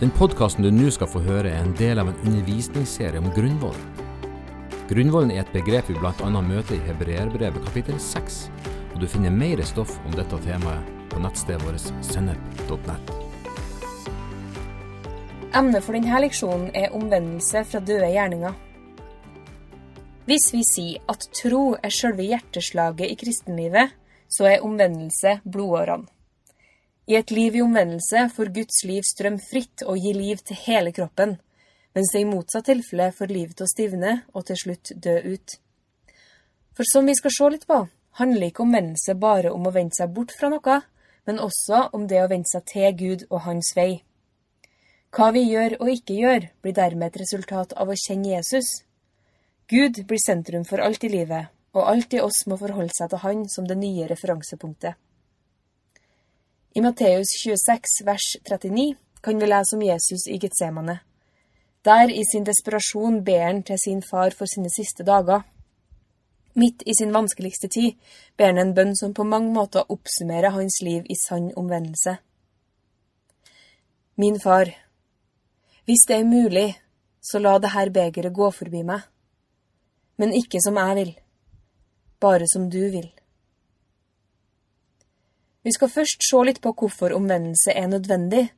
Den podkasten du nå skal få høre, er en del av en undervisningsserie om grunnvollen. Grunnvollen er et begrep vi bl.a. møter i Hebreerbrevet kapittel 6, og du finner mer stoff om dette temaet på nettstedet vårt sennep.nett. Emnet for denne leksjonen er omvendelse fra døde gjerninger. Hvis vi sier at tro er selve hjerteslaget i kristenlivet, så er omvendelse blodårene. I et liv i omvendelse får Guds liv strøm fritt og gi liv til hele kroppen, mens det i motsatt tilfelle får livet til å stivne og til slutt dø ut. For som vi skal se litt på, handler ikke omvendelse bare om å vende seg bort fra noe, men også om det å vende seg til Gud og Hans vei. Hva vi gjør og ikke gjør, blir dermed et resultat av å kjenne Jesus. Gud blir sentrum for alt i livet, og alt i oss må forholde seg til Han som det nye referansepunktet. I Matteus 26 vers 39 kan vi lese om Jesus i Getsemane. Der i sin desperasjon ber han til sin far for sine siste dager. Midt i sin vanskeligste tid ber han en bønn som på mange måter oppsummerer hans liv i sann omvendelse. Min far, hvis det er mulig, så la det her begeret gå forbi meg. Men ikke som jeg vil, bare som du vil. Vi skal først se litt på hvorfor omvendelse er nødvendig,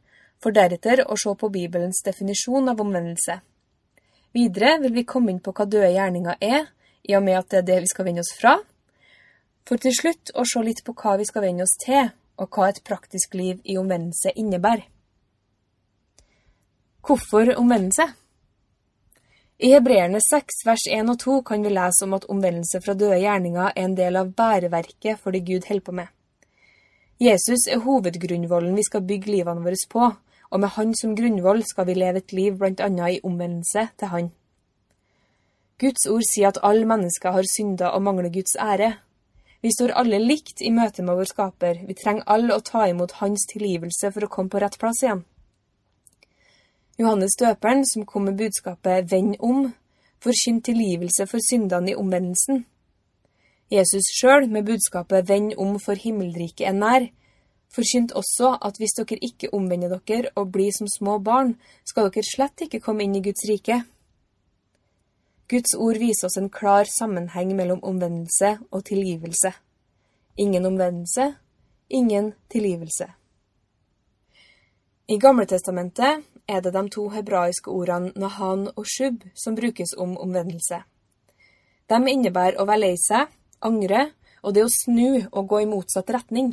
for deretter å se på Bibelens definisjon av omvendelse. Videre vil vi komme inn på hva døde gjerninger er, i og med at det er det vi skal vende oss fra, for til slutt å se litt på hva vi skal vende oss til, og hva et praktisk liv i omvendelse innebærer. Hvorfor omvendelse? I Hebreerne 6 vers 1 og 2 kan vi lese om at omvendelse fra døde gjerninger er en del av bæreverket for det Gud holder på med. Jesus er hovedgrunnvollen vi skal bygge livene våre på, og med Han som grunnvoll skal vi leve et liv annet i omvendelse til Han. Guds ord sier at alle mennesker har synda og mangler Guds ære. Vi står alle likt i møte med vår skaper, vi trenger alle å ta imot Hans tilgivelse for å komme på rett plass igjen. Johannes døperen, som kom med budskapet 'Vend om', forkynte tilgivelse for syndene i omvendelsen. Jesus sjøl, med budskapet 'Vend om, for himmelriket er nær', forkynte også at hvis dere ikke omvender dere og blir som små barn, skal dere slett ikke komme inn i Guds rike. Guds ord viser oss en klar sammenheng mellom omvendelse og tilgivelse. Ingen omvendelse, ingen tilgivelse. I Gamletestamentet er det de to hebraiske ordene nahan og shub som brukes om omvendelse. De innebærer å være lei seg, angre og det å snu og gå i motsatt retning.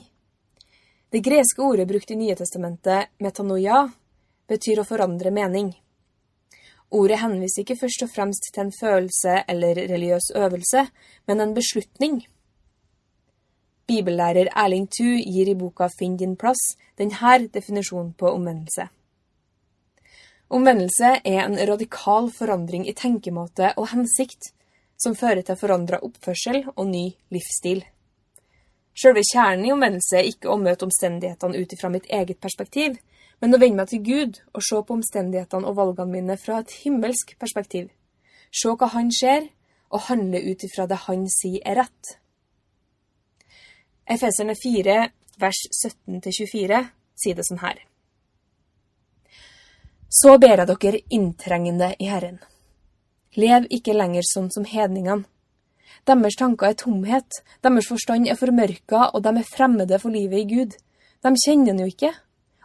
Det greske ordet brukt i Nye testamentet, metanoia, betyr å forandre mening. Ordet henviser ikke først og fremst til en følelse eller religiøs øvelse, men en beslutning. Bibellærer Erling Thu gir i boka Finn din plass denne definisjonen på omvendelse. Omvendelse er en radikal forandring i tenkemåte og hensikt, som fører til forandra oppførsel og ny livsstil. Selve kjernen i omvendelse er ikke å møte omstendighetene ut ifra mitt eget perspektiv, men å vende meg til Gud og se på omstendighetene og valgene mine fra et himmelsk perspektiv. Se hva Han ser, og handle ut ifra det Han sier er rett. Efeserne 4, vers 17-24 sier det sånn her. Så ber jeg dere inntrengende i Herren. Lev ikke lenger sånn som hedningene. Deres tanker er tomhet, deres forstand er formørka, og de er fremmede for livet i Gud. De kjenner den jo ikke,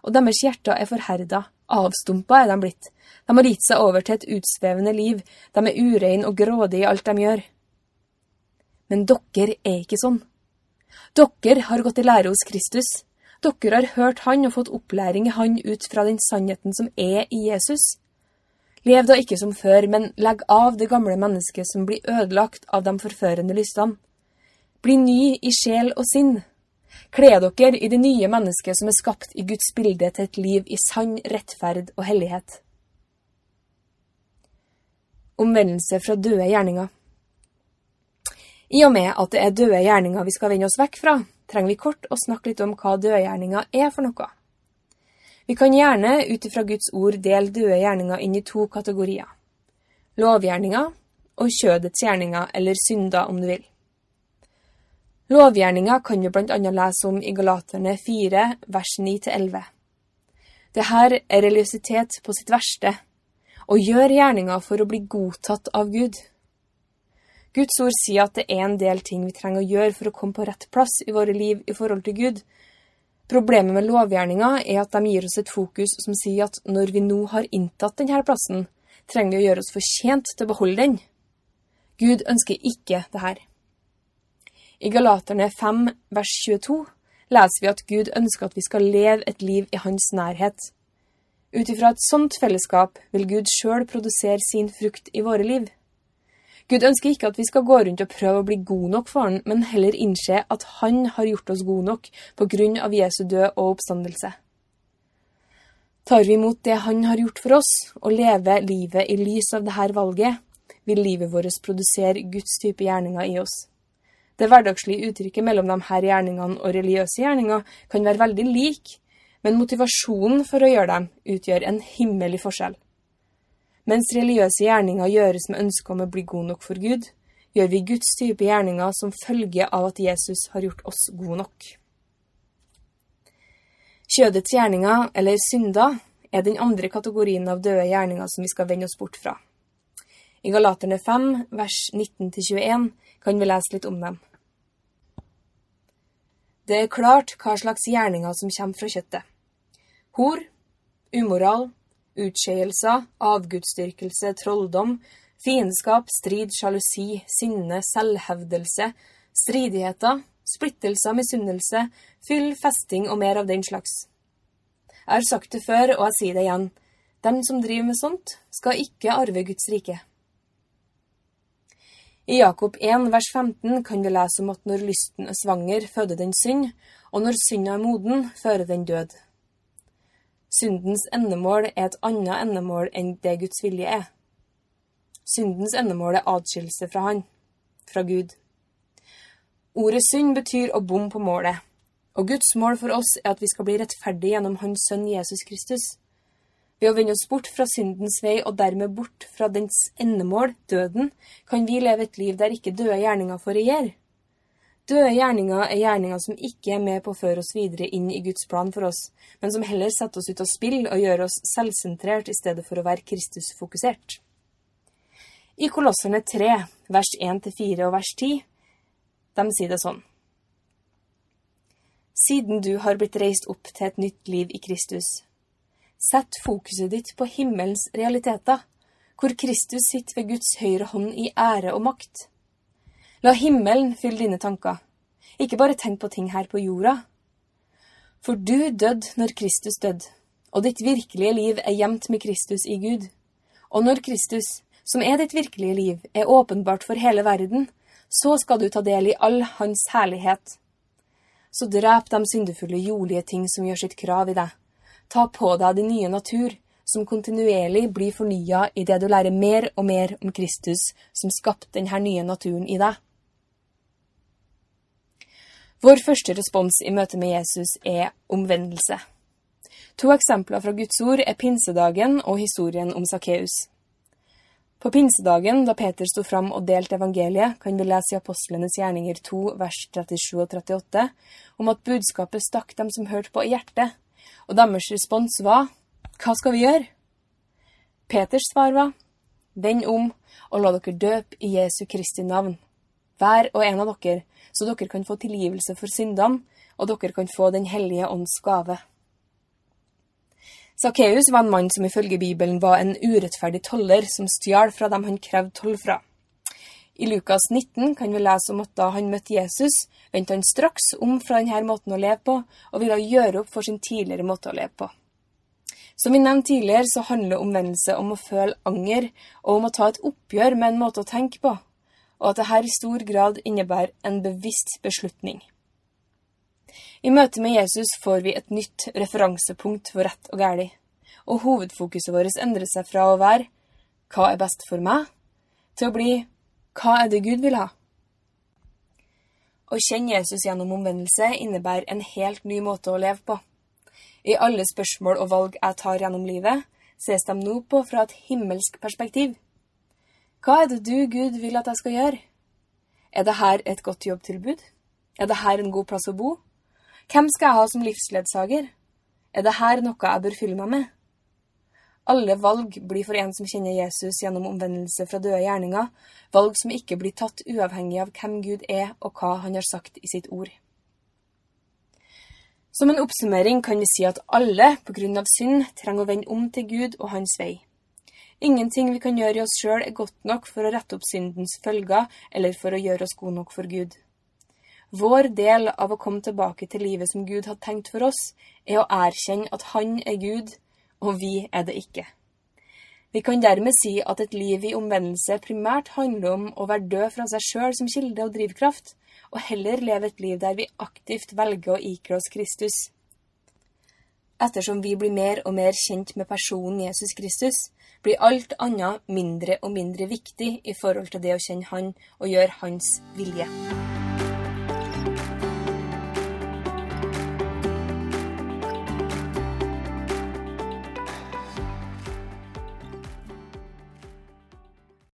og deres hjerter er forherda, avstumpa er de blitt. De har gitt seg over til et utsvevende liv, de er ureine og grådige i alt de gjør. Men dere er ikke sånn. Dere har gått i lære hos Kristus. Dere har hørt Han og fått opplæring i Han ut fra den sannheten som er i Jesus. Lev da ikke som før, men legg av det gamle mennesket som blir ødelagt av de forførende lystene. Bli ny i sjel og sinn. Kle dere i det nye mennesket som er skapt i Guds bilde til et liv i sann rettferd og hellighet. Omvendelse fra døde gjerninger I og med at det er døde gjerninger vi skal vende oss vekk fra, trenger vi kort å snakke litt om hva døde gjerninger er for noe. Vi kan gjerne ut ifra Guds ord dele døde gjerninger inn i to kategorier. Lovgjerninger og kjødets gjerninger, eller synder, om du vil. Lovgjerninger kan vi annet lese om i Galaterne 4, vers 9-11. Det her er religiøsitet på sitt verste, og gjør gjerninger for å bli godtatt av Gud. Guds ord sier at det er en del ting vi trenger å gjøre for å komme på rett plass i våre liv i forhold til Gud. Problemet med lovgjerninga er at de gir oss et fokus som sier at når vi nå har inntatt denne plassen, trenger vi å gjøre oss fortjent til å beholde den. Gud ønsker ikke det her. I Galaterne 5 vers 22 leser vi at Gud ønsker at vi skal leve et liv i hans nærhet. Ut ifra et sånt fellesskap vil Gud sjøl produsere sin frukt i våre liv. Gud ønsker ikke at vi skal gå rundt og prøve å bli gode nok for han, men heller innse at han har gjort oss gode nok på grunn av Jesu død og oppstandelse. Tar vi imot det han har gjort for oss, og lever livet i lys av dette valget, vil livet vårt produsere Guds type gjerninger i oss. Det hverdagslige uttrykket mellom disse gjerningene og religiøse gjerninger kan være veldig lik, men motivasjonen for å gjøre dem utgjør en himmelig forskjell. Mens religiøse gjerninger gjøres med ønske om å bli god nok for Gud, gjør vi Guds type gjerninger som følge av at Jesus har gjort oss gode nok. Kjødets gjerninger, eller synder, er den andre kategorien av døde gjerninger som vi skal vende oss bort fra. I Galaterne 5, vers 19-21 kan vi lese litt om dem. Det er klart hva slags gjerninger som kommer fra kjøttet. Hor, umoral, utskeielser, avgudsdyrkelse, trolldom, fiendskap, strid, sjalusi, sinne, selvhevdelse, stridigheter, splittelser, misunnelse, fyll, festing og mer av den slags. Jeg har sagt det før, og jeg sier det igjen. Den som driver med sånt, skal ikke arve Guds rike. I Jakob 1 vers 15 kan vi lese om at når lysten er svanger, føder den synd, og når synda er moden, fører den død. Syndens endemål er et annet endemål enn det Guds vilje er. Syndens endemål er atskillelse fra Han, fra Gud. Ordet synd betyr å bomme på målet, og Guds mål for oss er at vi skal bli rettferdige gjennom Hans sønn Jesus Kristus. Ved å vende oss bort fra syndens vei og dermed bort fra dens endemål, døden, kan vi leve et liv der ikke døde gjerninger får regjere. Døde gjerninger er gjerninger som ikke er med på å føre oss videre inn i Guds plan for oss, men som heller setter oss ut av spill og gjør oss selvsentrert i stedet for å være Kristus-fokusert. I Kolosserne 3, vers 1-4 og vers 10, de sier det sånn. Siden du har blitt reist opp til et nytt liv i Kristus, Sett fokuset ditt på himmelens realiteter, hvor Kristus sitter ved Guds høyre hånd i ære og makt. La himmelen fylle dine tanker, ikke bare tenk på ting her på jorda. For du døde når Kristus døde, og ditt virkelige liv er gjemt med Kristus i Gud. Og når Kristus, som er ditt virkelige liv, er åpenbart for hele verden, så skal du ta del i all hans herlighet. Så drep de syndefulle jordlige ting som gjør sitt krav i deg Ta på deg din nye natur, som kontinuerlig blir fornya idet du lærer mer og mer om Kristus, som skapte denne nye naturen i deg. Vår første respons i møte med Jesus er omvendelse. To eksempler fra Guds ord er pinsedagen og historien om Sakkeus. På pinsedagen, da Peter sto fram og delte evangeliet, kan vi lese i Apostlenes gjerninger 2, vers 37 og 38, om at budskapet stakk dem som hørte på, i hjertet, og deres respons var Hva skal vi gjøre? Peters svar var Vend om og la dere døpe i Jesu Kristi navn, hver og en av dere, så dere kan få tilgivelse for syndene, og dere kan få Den hellige ånds gave. Sakkeus var en mann som ifølge Bibelen var en urettferdig toller som stjal fra dem han krevde toll fra. I Lukas 19 kan vi lese om at da han møtte Jesus, vendte han straks om fra denne måten å leve på, og ville gjøre opp for sin tidligere måte å leve på. Som vi nevnte tidligere, så handler omvendelse om å føle anger, og om å ta et oppgjør med en måte å tenke på, og at dette i stor grad innebærer en bevisst beslutning. I møte med Jesus får vi et nytt referansepunkt for rett og galt, og hovedfokuset vårt endrer seg fra å være hva er best for meg, til å bli hva er det Gud vil ha? Å kjenne Jesus gjennom omvendelse innebærer en helt ny måte å leve på. I alle spørsmål og valg jeg tar gjennom livet, ses de nå på fra et himmelsk perspektiv. Hva er det du, Gud, vil at jeg skal gjøre? Er det her et godt jobbtilbud? Er det her en god plass å bo? Hvem skal jeg ha som livsledsager? Er det her noe jeg bør fylle meg med? Alle valg blir for en som kjenner Jesus gjennom omvendelse fra døde gjerninger, valg som ikke blir tatt uavhengig av hvem Gud er og hva han har sagt i sitt ord. Som en oppsummering kan vi si at alle, på grunn av synd, trenger å vende om til Gud og hans vei. Ingenting vi kan gjøre i oss sjøl er godt nok for å rette opp syndens følger eller for å gjøre oss gode nok for Gud. Vår del av å komme tilbake til livet som Gud har tenkt for oss, er å erkjenne at Han er Gud, og vi er det ikke. Vi kan dermed si at et liv i omvendelse primært handler om å være død fra seg sjøl som kilde og drivkraft, og heller leve et liv der vi aktivt velger å ikle oss Kristus. Ettersom vi blir mer og mer kjent med personen Jesus Kristus, blir alt annet mindre og mindre viktig i forhold til det å kjenne Han og gjøre Hans vilje.